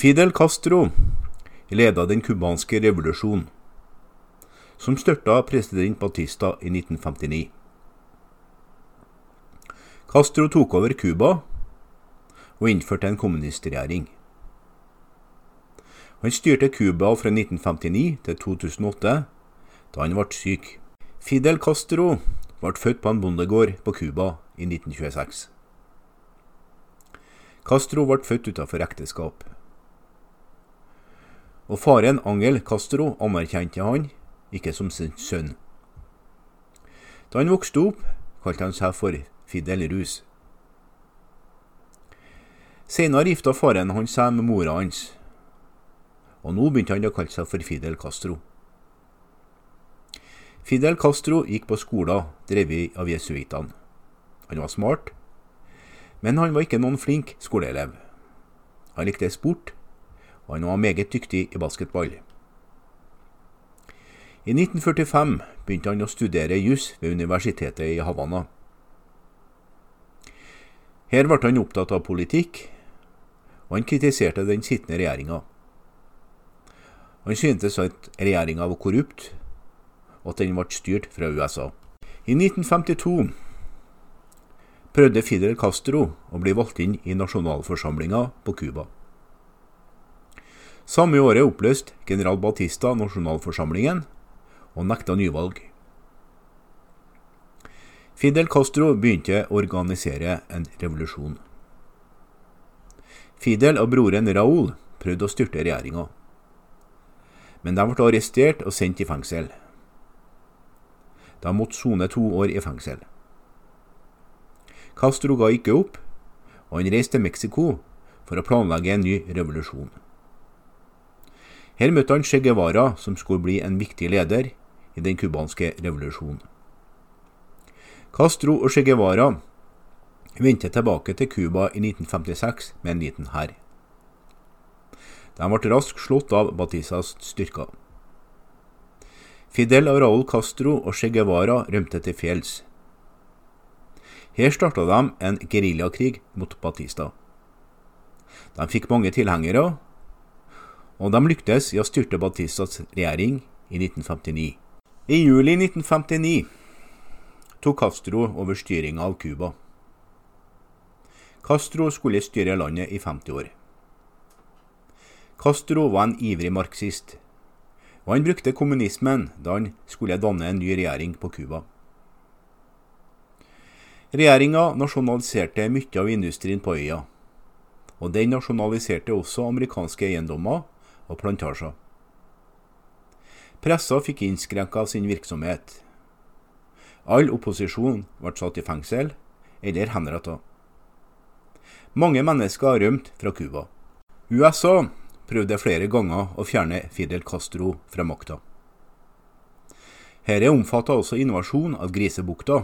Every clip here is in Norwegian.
Fidel Castro leda den cubanske revolusjonen, som størta president Batista i 1959. Castro tok over Cuba og innførte en kommunistregjering. Han styrte Cuba fra 1959 til 2008, da han ble syk. Fidel Castro ble født på en bondegård på Cuba i 1926. Castro ble født utenfor ekteskap. Og faren Angel Castro anerkjente han ikke som sin sønn. Da han vokste opp, kalte han seg for Fidel Rus. Senere gifta faren hans seg med mora hans, og nå begynte han å kalle seg for Fidel Castro. Fidel Castro gikk på skoler drevet av jesuitene. Han var smart, men han var ikke noen flink skoleelev. Han likte sport, og han var meget dyktig i basketball. I 1945 begynte han å studere juss ved universitetet i Havanna. Her ble han opptatt av politikk, og han kritiserte den sittende regjeringa. Han syntes at regjeringa var korrupt, og at den ble styrt fra USA. I 1952 prøvde Fidel Castro å bli valgt inn i nasjonalforsamlinga på Cuba. Samme året oppløste general Batista nasjonalforsamlingen og nekta nyvalg. Fidel Castro begynte å organisere en revolusjon. Fidel og broren Raúl prøvde å styrte regjeringa, men de ble arrestert og sendt i fengsel. De måtte sone to år i fengsel. Castro ga ikke opp, og han reiste til Mexico for å planlegge en ny revolusjon. Her møtte han Che Guevara, som skulle bli en viktig leder i den cubanske revolusjonen. Castro og Che Guevara vendte tilbake til Cuba i 1956 med en liten hær. De ble raskt slått av Batistas styrker. Fidel og Raúl Castro og Che Guevara rømte til fjells. Her starta de en geriljakrig mot Batista. De fikk mange tilhengere, og de lyktes i å styrte Batistas regjering i 1959. I juli 1959 tok Castro over styringa av Cuba. Castro skulle styre landet i 50 år. Castro var en ivrig marxist, og han brukte kommunismen da han skulle danne en ny regjering på Cuba. Regjeringa nasjonaliserte mye av industrien på øya, og den nasjonaliserte også amerikanske eiendommer og plantasjer. Pressa fikk innskrenka sin virksomhet. All opposisjon ble satt i fengsel eller henretta. Mange mennesker har rømt fra Cuba. USA prøvde flere ganger å fjerne Fidel Castro fra makta. Dette omfatta også invasjon av Grisebukta,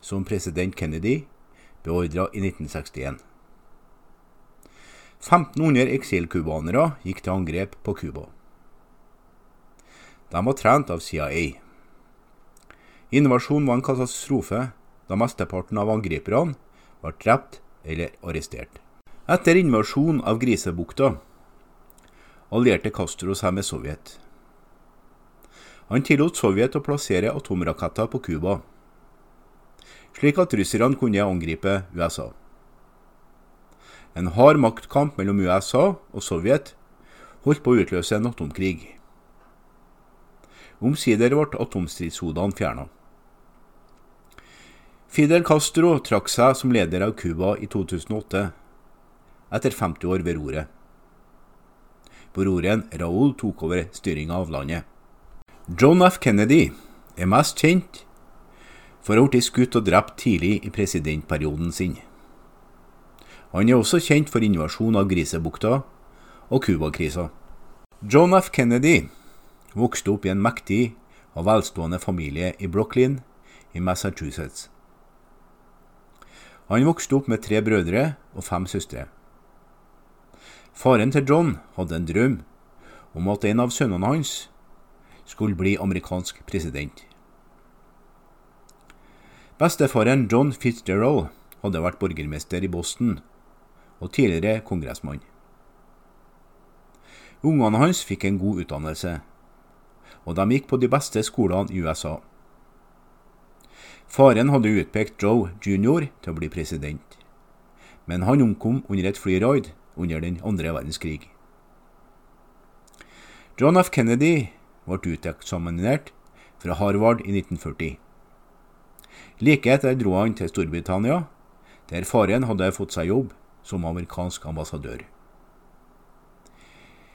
som president Kennedy beordra i 1961. 1500 eksilcubanere gikk til angrep på Cuba. De var trent av CIA. Invasjonen var en katastrofe, da mesteparten av angriperne ble drept eller arrestert. Etter invasjonen av Grisebukta allierte Castro seg med Sovjet. Han tillot Sovjet å plassere atomraketter på Cuba, slik at russerne kunne angripe USA. En hard maktkamp mellom USA og Sovjet holdt på å utløse en atomkrig. Omsider ble atomstridshodene fjerna. Fidel Castro trakk seg som leder av Cuba i 2008, etter 50 år ved roret. Broren Raúl tok over styringa av landet. John F. Kennedy er mest kjent for å ha blitt skutt og drept tidlig i presidentperioden sin. Han er også kjent for invasjonen av Grisebukta og Cuba-krisa. John F. Kennedy vokste opp i en mektig og velstående familie i Brooklyn i Massachusetts. Han vokste opp med tre brødre og fem søstre. Faren til John hadde en drøm om at en av sønnene hans skulle bli amerikansk president. Bestefaren John Fitzgerald hadde vært borgermester i Boston og tidligere kongressmann. Ungene hans fikk en god utdannelse, og de gikk på de beste skolene i USA. Faren hadde utpekt Joe jr. til å bli president, men han omkom under et flyraid under den andre verdenskrig. John F. Kennedy ble uteksaminert fra Harvard i 1940. Like etter dro han til Storbritannia, der faren hadde fått seg jobb som amerikansk ambassadør.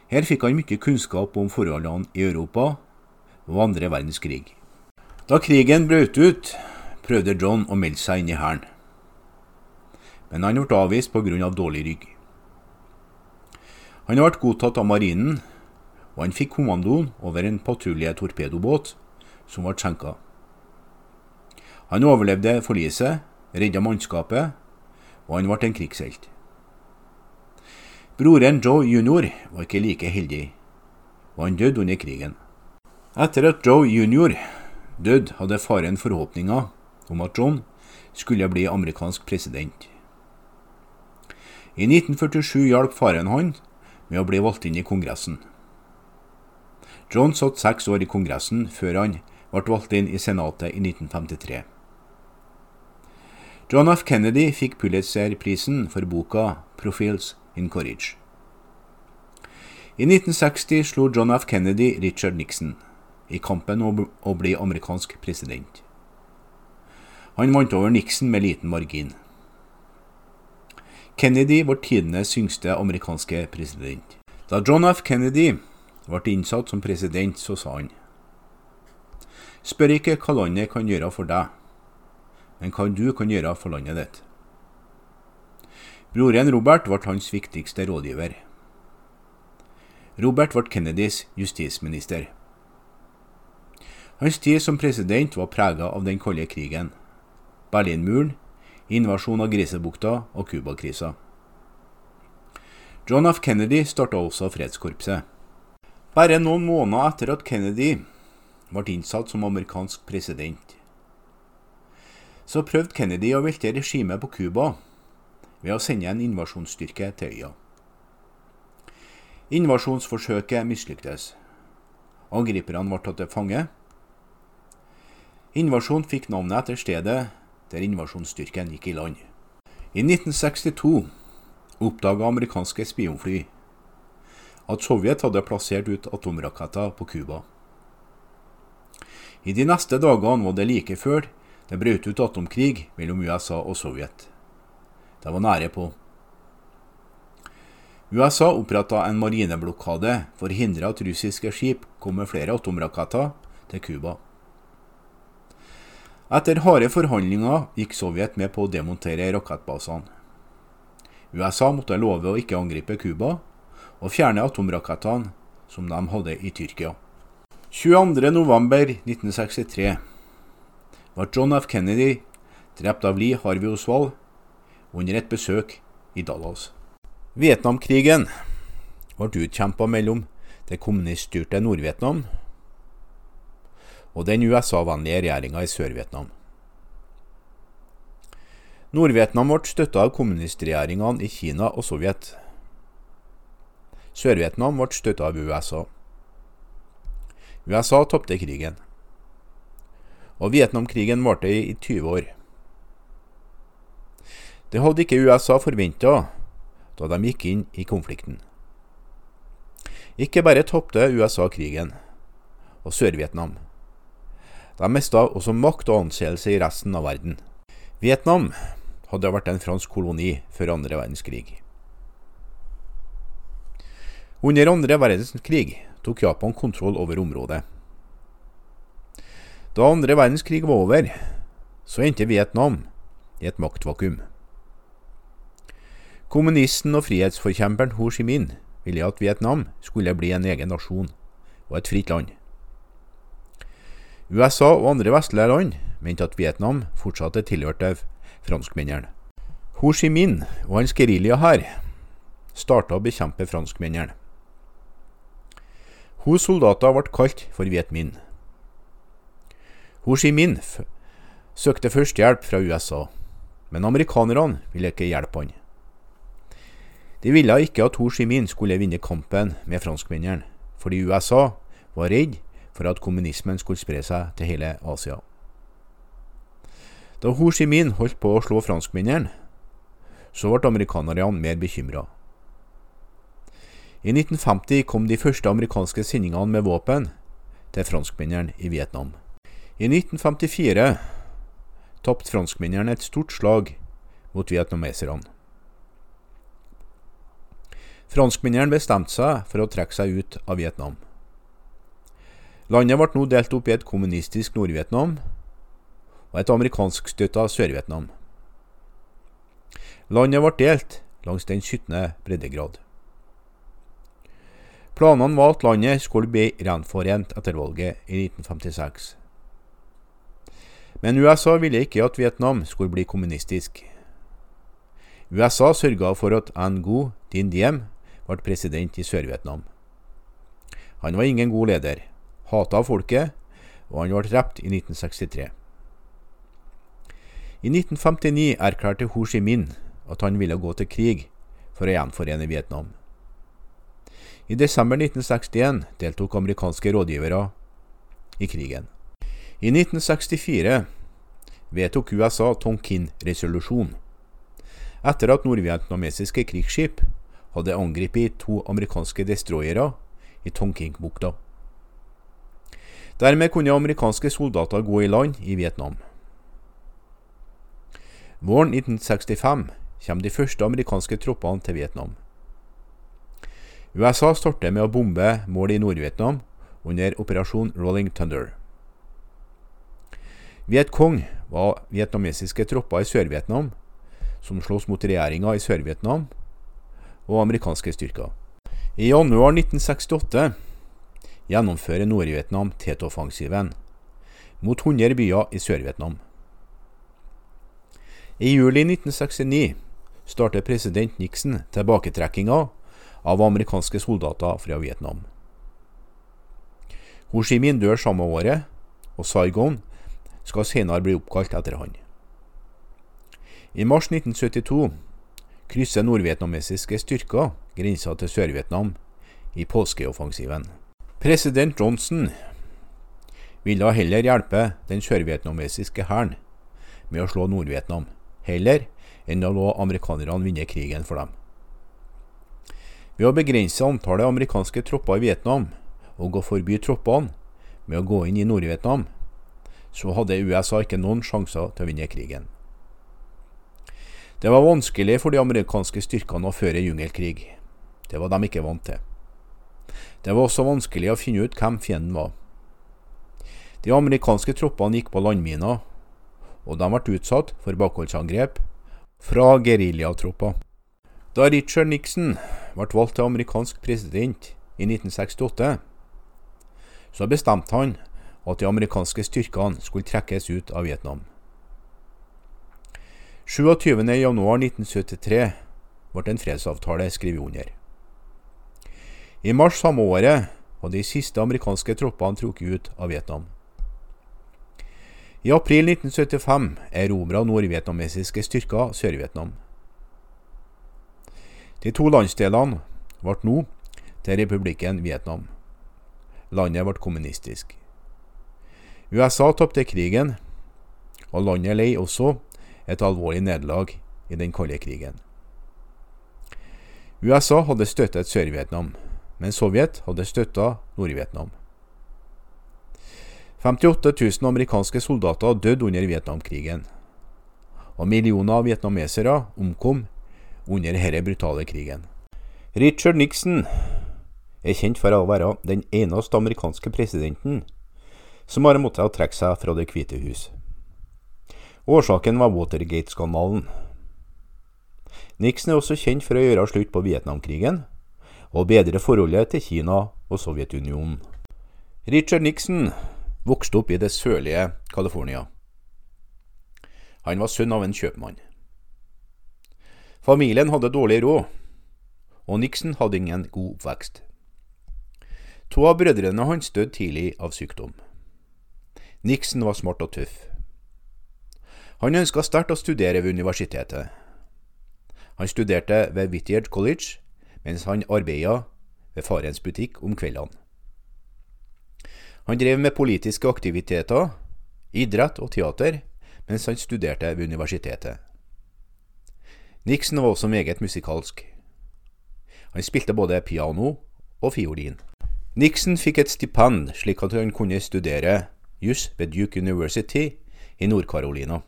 Her fikk han mye kunnskap om forholdene i Europa og andre verdenskrig. Da krigen brøt ut, prøvde John å melde seg inn i hæren. Men han ble avvist pga. Av dårlig rygg. Han ble godtatt av marinen, og han fikk kommandoen over en patrulje torpedobåt som ble senka. Han overlevde forliset, redda mannskapet, og han ble en krigshelt. Broren Joe jr. var ikke like heldig, og han døde under krigen. Etter at Joe jr. døde, hadde faren forhåpninger om at John skulle bli amerikansk president. I 1947 hjalp faren han med å bli valgt inn i Kongressen. John satt seks år i Kongressen før han ble valgt inn i Senatet i 1953. John F. Kennedy fikk Pulitzer-prisen for boka 'Profiles in Courage'. I 1960 slo John F. Kennedy Richard Nixon i kampen om å bli amerikansk president. Han vant over Nixon med liten margin. Kennedy var tidenes yngste amerikanske president. Da John F. Kennedy ble innsatt som president, så sa han Spør ikke hva landet kan gjøre for deg, men hva du kan gjøre for landet ditt. Broren Robert ble hans viktigste rådgiver. Robert ble Kennedys justisminister. Hans tid som president var prega av den kalde krigen, Berlinmuren, invasjon av Grisebukta og Cuba-krisa. John F. Kennedy starta også Fredskorpset. Bare noen måneder etter at Kennedy ble innsatt som amerikansk president, så prøvde Kennedy å velte regimet på Cuba ved å sende en invasjonsstyrke til øya. Invasjonsforsøket mislyktes. Angriperne ble tatt til fange. Invasjonen fikk navnet etter stedet der invasjonsstyrken gikk i land. I 1962 oppdaga amerikanske spionfly at Sovjet hadde plassert ut atomraketter på Cuba. I de neste dagene var det like før det brøt ut atomkrig mellom USA og Sovjet. Det var nære på. USA oppretta en marineblokade for å hindre at russiske skip kom med flere atomraketter til Cuba. Etter harde forhandlinger gikk Sovjet med på å demontere rakettbasene. USA måtte love å ikke angripe Cuba og fjerne atomrakettene som de hadde i Tyrkia. 22.11.1963 var John F. Kennedy drept av Lee Harvey Oswald under et besøk i Dallas. Vietnamkrigen ble utkjempa mellom det kommuniststyrte Nord-Vietnam og den USA-vennlige regjeringa i Sør-Vietnam. Nord-Vietnam ble støtta av kommunistregjeringene i Kina og Sovjet. Sør-Vietnam ble støtta av USA. USA tapte krigen, og Vietnamkrigen varte i 20 år. Det hadde ikke USA forventa da de gikk inn i konflikten. Ikke bare tapte USA krigen, og Sør-Vietnam. De mista også makt og anseelse i resten av verden. Vietnam hadde vært en fransk koloni før andre verdenskrig. Under andre verdenskrig tok Japan kontroll over området. Da andre verdenskrig var over, så endte Vietnam i et maktvakuum. Kommunisten og frihetsforkjemperen Ho Chi Minh ville at Vietnam skulle bli en egen nasjon og et fritt land. USA og andre vestlige land mente at Vietnam fortsatt tilhørte franskmennene. Ho Chi Minh og hans gerilja starta å bekjempe franskmennene. Hos soldater ble kalt for Viet Minh. Ho Chi Minh søkte først hjelp fra USA, men amerikanerne ville ikke hjelpe han. De ville ikke at Ho Chi Minh skulle vinne kampen med franskmennene, fordi USA var redd for at kommunismen skulle spre seg til hele Asia. Da Ho Chi Minh holdt på å slå franskmennene, så ble amerikanerne mer bekymra. I 1950 kom de første amerikanske sendingene med våpen til franskmennene i Vietnam. I 1954 tapte franskmennene et stort slag mot vietnameserne. Franskmennene bestemte seg for å trekke seg ut av Vietnam. Landet ble nå delt opp i et kommunistisk Nord-Vietnam og et amerikanskstøtta Sør-Vietnam. Landet ble delt langs den 17. breddegrad. Planene var at landet skulle bli gjenforent etter valget i 1956. Men USA ville ikke at Vietnam skulle bli kommunistisk. USA sørga for at Ngo Dinh Diem ble president i Sør-Vietnam. Han var ingen god leder, hata folket, og han ble drept i 1963. I 1959 erklærte Ho Chi Minh at han ville gå til krig for å gjenforene Vietnam. I desember 1961 deltok amerikanske rådgivere i krigen. I 1964 vedtok USA Tonkin-resolusjonen. etter at nordvietnamesiske krigsskip hadde angrepet to amerikanske destroyere i Tonkingbukta. Dermed kunne amerikanske soldater gå i land i Vietnam. Våren 1965 kommer de første amerikanske troppene til Vietnam. USA starter med å bombe mål i Nord-Vietnam under operasjon Rolling Thunder. Viet Cong var vietnamesiske tropper i Sør-Vietnam som slåss mot regjeringa i Sør-Vietnam og amerikanske styrker. I januar 1968 gjennomfører Nord-Vietnam Tet-offensiven mot 100 byer i Sør-Vietnam. I juli 1969 starter president Nixon tilbaketrekkinga av amerikanske soldater fra Vietnam. Ho Chi Minh dør samme året, og Saigon skal senere bli oppkalt etter han. I mars 1972 krysser nordvietnamesiske styrker grensa til Sør-Vietnam i påskeoffensiven. President Johnson ville heller hjelpe den sørvietnamesiske hæren med å slå Nord-Vietnam, heller enn å la amerikanerne vinne krigen for dem. Ved å begrense antallet amerikanske tropper i Vietnam og å forby troppene med å gå inn i Nord-Vietnam, så hadde USA ikke noen sjanser til å vinne krigen. Det var vanskelig for de amerikanske styrkene å føre jungelkrig. Det var de ikke vant til. Det var også vanskelig å finne ut hvem fienden var. De amerikanske troppene gikk på landminer, og de ble utsatt for bakholdsangrep fra geriljatropper. Da Richard Nixon ble valgt til amerikansk president i 1968, så bestemte han at de amerikanske styrkene skulle trekkes ut av Vietnam. 27.1.1973 ble en fredsavtale skrevet under. I mars samme året var de siste amerikanske troppene trukket ut av Vietnam. I april 1975 erobra nordvietnamesiske styrker Sør-Vietnam. De to landsdelene ble nå til republikken Vietnam. Landet ble kommunistisk. USA tapte krigen, og landet lei også et alvorlig nederlag i den kalde krigen. USA hadde støttet Sør-Vietnam, men Sovjet hadde støtta Nord-Vietnam. 58 000 amerikanske soldater døde under Vietnamkrigen, og millioner av vietnamesere omkom under denne brutale krigen. Richard Nixon er kjent for å være den eneste amerikanske presidenten som har måttet trekke seg fra Det hvite hus. Årsaken var Watergate-skandalen. Nixon er også kjent for å gjøre slutt på Vietnamkrigen og bedre forholdet til Kina og Sovjetunionen. Richard Nixon vokste opp i det sørlige California. Han var sønn av en kjøpmann. Familien hadde dårlig råd, og Nixon hadde ingen god oppvekst. To av brødrene hans døde tidlig av sykdom. Nixon var smart og tøff. Han ønska sterkt å studere ved universitetet. Han studerte ved Whittier College, mens han arbeida ved farens butikk om kveldene. Han drev med politiske aktiviteter, idrett og teater, mens han studerte ved universitetet. Nixon var også meget musikalsk. Han spilte både piano og fiolin. Nixon fikk et stipend slik at han kunne studere juss ved Duke University i Nord-Carolina.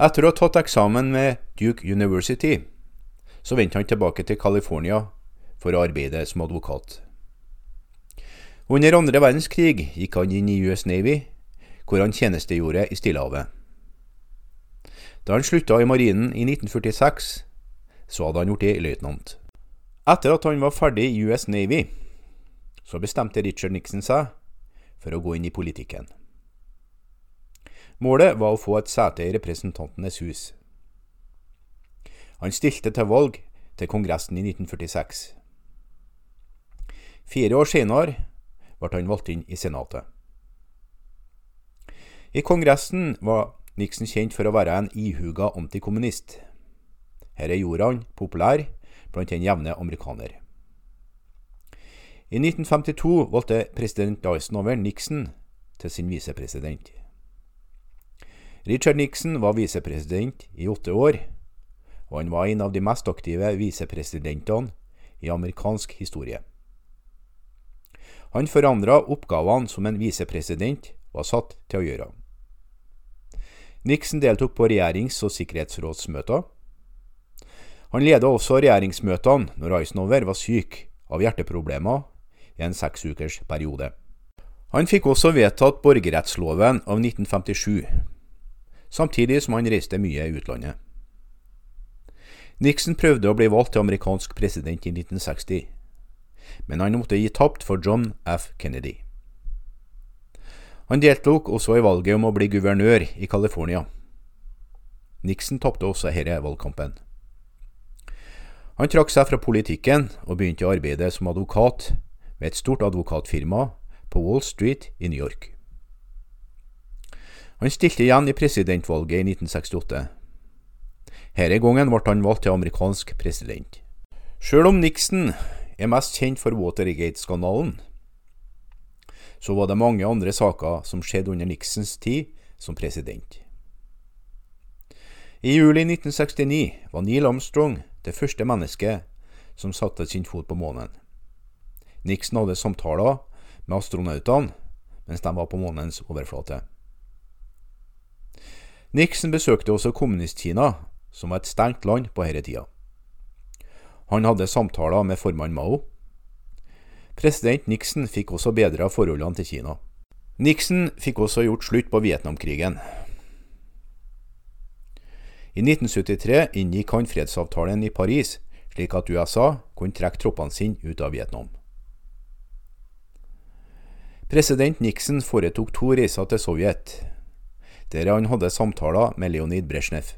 Etter å ha tatt eksamen med Duke University, så vendte han tilbake til California for å arbeide som advokat. Under andre verdenskrig gikk han inn i US Navy, hvor han tjenestegjorde i Stillehavet. Da han slutta i marinen i 1946, så hadde han blitt løytnant. Etter at han var ferdig i US Navy, så bestemte Richard Nixon seg for å gå inn i politikken. Målet var å få et sete i Representantenes hus. Han stilte til valg til Kongressen i 1946. Fire år senere ble han valgt inn i Senatet. I Kongressen var Nixon kjent for å være en ihuga antikommunist. Her gjorde han populær blant den jevne amerikaner. I 1952 valgte president Eisenhower Nixon til sin visepresident. Richard Nixon var visepresident i åtte år, og han var en av de mest aktive visepresidentene i amerikansk historie. Han forandra oppgavene som en visepresident var satt til å gjøre. Nixon deltok på regjerings- og sikkerhetsrådsmøter. Han ledet også regjeringsmøtene når Eisenhower var syk av hjerteproblemer i en seksukers periode. Han fikk også vedtatt borgerrettsloven av 1957, samtidig som han reiste mye i utlandet. Nixon prøvde å bli valgt til amerikansk president i 1960, men han måtte gi tapt for John F. Kennedy. Han deltok også i valget om å bli guvernør i California. Nixon tapte også denne valgkampen. Han trakk seg fra politikken og begynte å arbeide som advokat ved et stort advokatfirma på Wall Street i New York. Han stilte igjen i presidentvalget i 1968. Denne gangen ble han valgt til amerikansk president. Sjøl om Nixon er mest kjent for Watergate-skandalen, så var det mange andre saker som skjedde under Nixons tid som president. I juli 1969 var Neil Armstrong det første mennesket som satte sin fot på månen. Nixon hadde samtaler med astronautene mens de var på månens overflate. Nixon besøkte også Kommunist-Kina, som var et stengt land på denne tida. Han hadde samtaler med formann Mao. President Nixon fikk også bedra forholdene til Kina. Nixon fikk også gjort slutt på Vietnamkrigen. I 1973 inngikk han fredsavtalen i Paris, slik at USA kunne trekke troppene sine ut av Vietnam. President Nixon foretok to reiser til Sovjet, der han hadde samtaler med Leonid Brezjnev.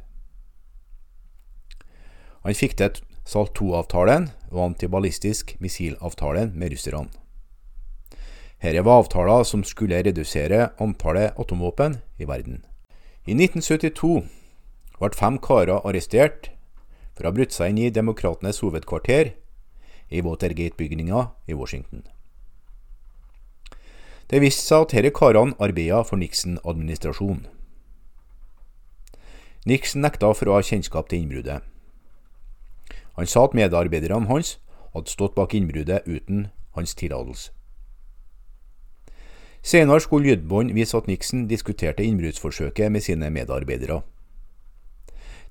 Han fikk til SALT II-avtalen og antiballistisk missilavtalen med russerne. Dette var avtaler som skulle redusere antallet atomvåpen i verden. I 1972 ble fem karer arrestert for å ha brutt seg inn i Demokratenes hovedkvarter i Watergate-bygninga i Washington. Det viste seg at disse karene arbeidet for Nixon-administrasjonen. Nixon nekta for å ha kjennskap til innbruddet. Han sa at medarbeiderne hans hadde stått bak innbruddet uten hans tillatelse. Senere skulle lydbånd vise at Nixon diskuterte innbruddsforsøket med sine medarbeidere.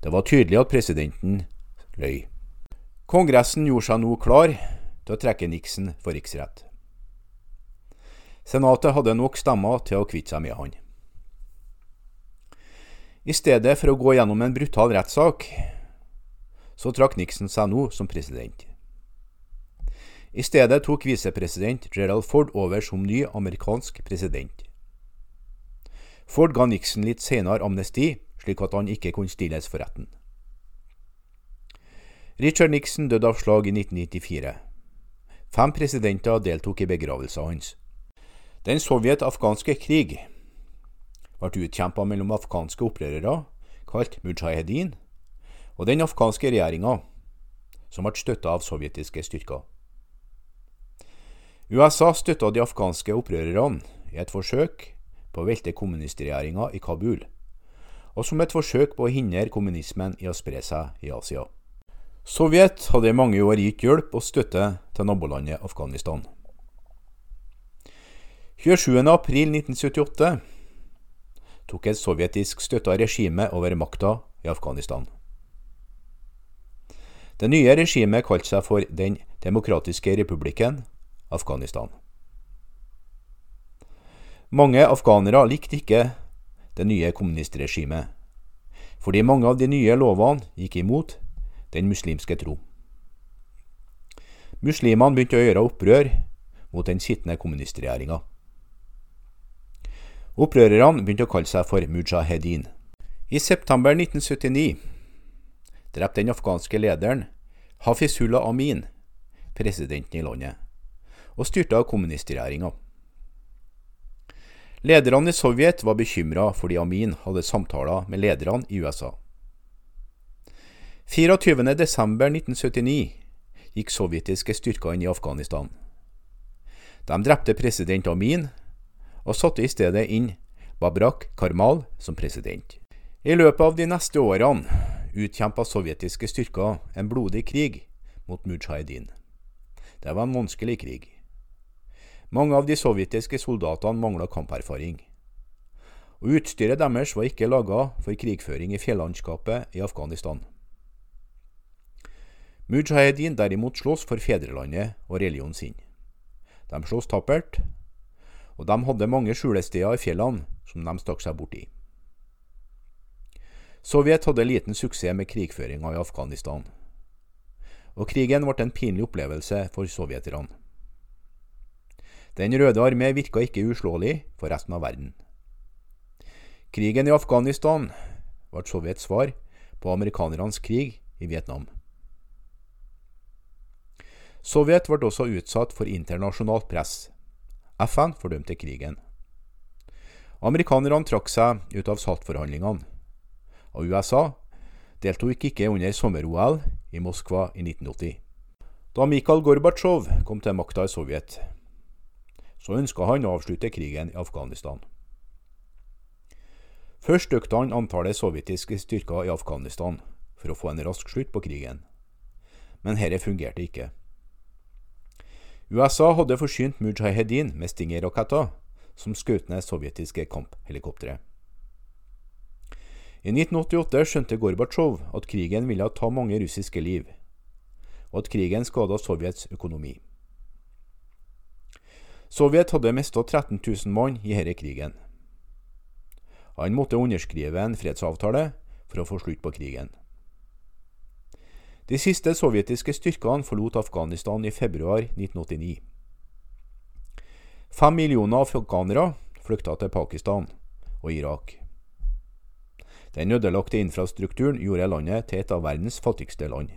Det var tydelig at presidenten løy. Kongressen gjorde seg nå klar til å trekke Nixon for riksrett. Senatet hadde nok stemmer til å kvitte seg med han. I stedet for å gå gjennom en brutal rettssak, så trakk Nixon seg nå som president. I stedet tok visepresident Gerald Ford over som ny amerikansk president. Ford ga Nixon litt senere amnesti, slik at han ikke kunne stilles for retten. Richard Nixon døde av slag i 1994. Fem presidenter deltok i begravelsen hans. Den sovjet-afghanske krig ble utkjempa mellom afghanske opprørere, kalt mujahedin, og den afghanske regjeringa, som ble støtta av sovjetiske styrker. USA støtta de afghanske opprørerne i et forsøk på å velte kommunistregjeringa i Kabul, og som et forsøk på å hindre kommunismen i å spre seg i Asia. Sovjet hadde i mange år gitt hjelp og støtte til nabolandet Afghanistan. 27.4.1978 tok et sovjetisk støtta regime over makta i Afghanistan. Det nye regimet kalte seg for Den demokratiske republikken Afghanistan. Mange afghanere likte ikke det nye kommunistregimet, fordi mange av de nye lovene gikk imot den muslimske tro. Muslimene begynte å gjøre opprør mot den sittende kommunistregjeringa. Opprørerne begynte å kalle seg for mujahedin. I september 1979 drepte den afghanske lederen Hafizullah Amin presidenten i landet, og styrta kommunistregjeringa. Lederne i Sovjet var bekymra fordi Amin hadde samtaler med lederne i USA. 24.12.1979 gikk sovjetiske styrker inn i Afghanistan. De drepte president Amin og satte i stedet inn Babrak Karmal som president. I løpet av de neste årene utkjempa sovjetiske styrker en blodig krig mot mujahedin. Det var en vanskelig krig. Mange av de sovjetiske soldatene mangla kamperfaring. Og utstyret deres var ikke laga for krigføring i fjellandskapet i Afghanistan. Mujahedin derimot sloss for fedrelandet og religionen sin. De sloss tappert, og de hadde mange skjulesteder i fjellene som de stakk seg borti. Sovjet hadde liten suksess med krigføringa i Afghanistan, og krigen ble en pinlig opplevelse for sovjeterne. Den røde armé virka ikke uslåelig for resten av verden. Krigen i Afghanistan ble Sovjets svar på amerikanernes krig i Vietnam. Sovjet ble også utsatt for internasjonalt press. FN fordømte krigen. Amerikanerne trakk seg ut av SALT-forhandlingene, og USA deltok ikke under sommer-OL i Moskva i 1980. Da Mikhail Gorbatsjov kom til makta i Sovjet, så ønska han å avslutte krigen i Afghanistan. Først økte han antallet sovjetiske styrker i Afghanistan for å få en rask slutt på krigen, men dette fungerte ikke. USA hadde forsynt Mujahedin med Stinger-raketter, som skjøt ned sovjetiske kamphelikoptre. I 1988 skjønte Gorbatsjov at krigen ville ta mange russiske liv, og at krigen skada Sovjets økonomi. Sovjet hadde mista 13 000 mann i denne krigen. Han måtte underskrive en fredsavtale for å få slutt på krigen. De siste sovjetiske styrkene forlot Afghanistan i februar 1989. Fem millioner afghanere flykta til Pakistan og Irak. Den ødelagte infrastrukturen gjorde landet til et av verdens fattigste land.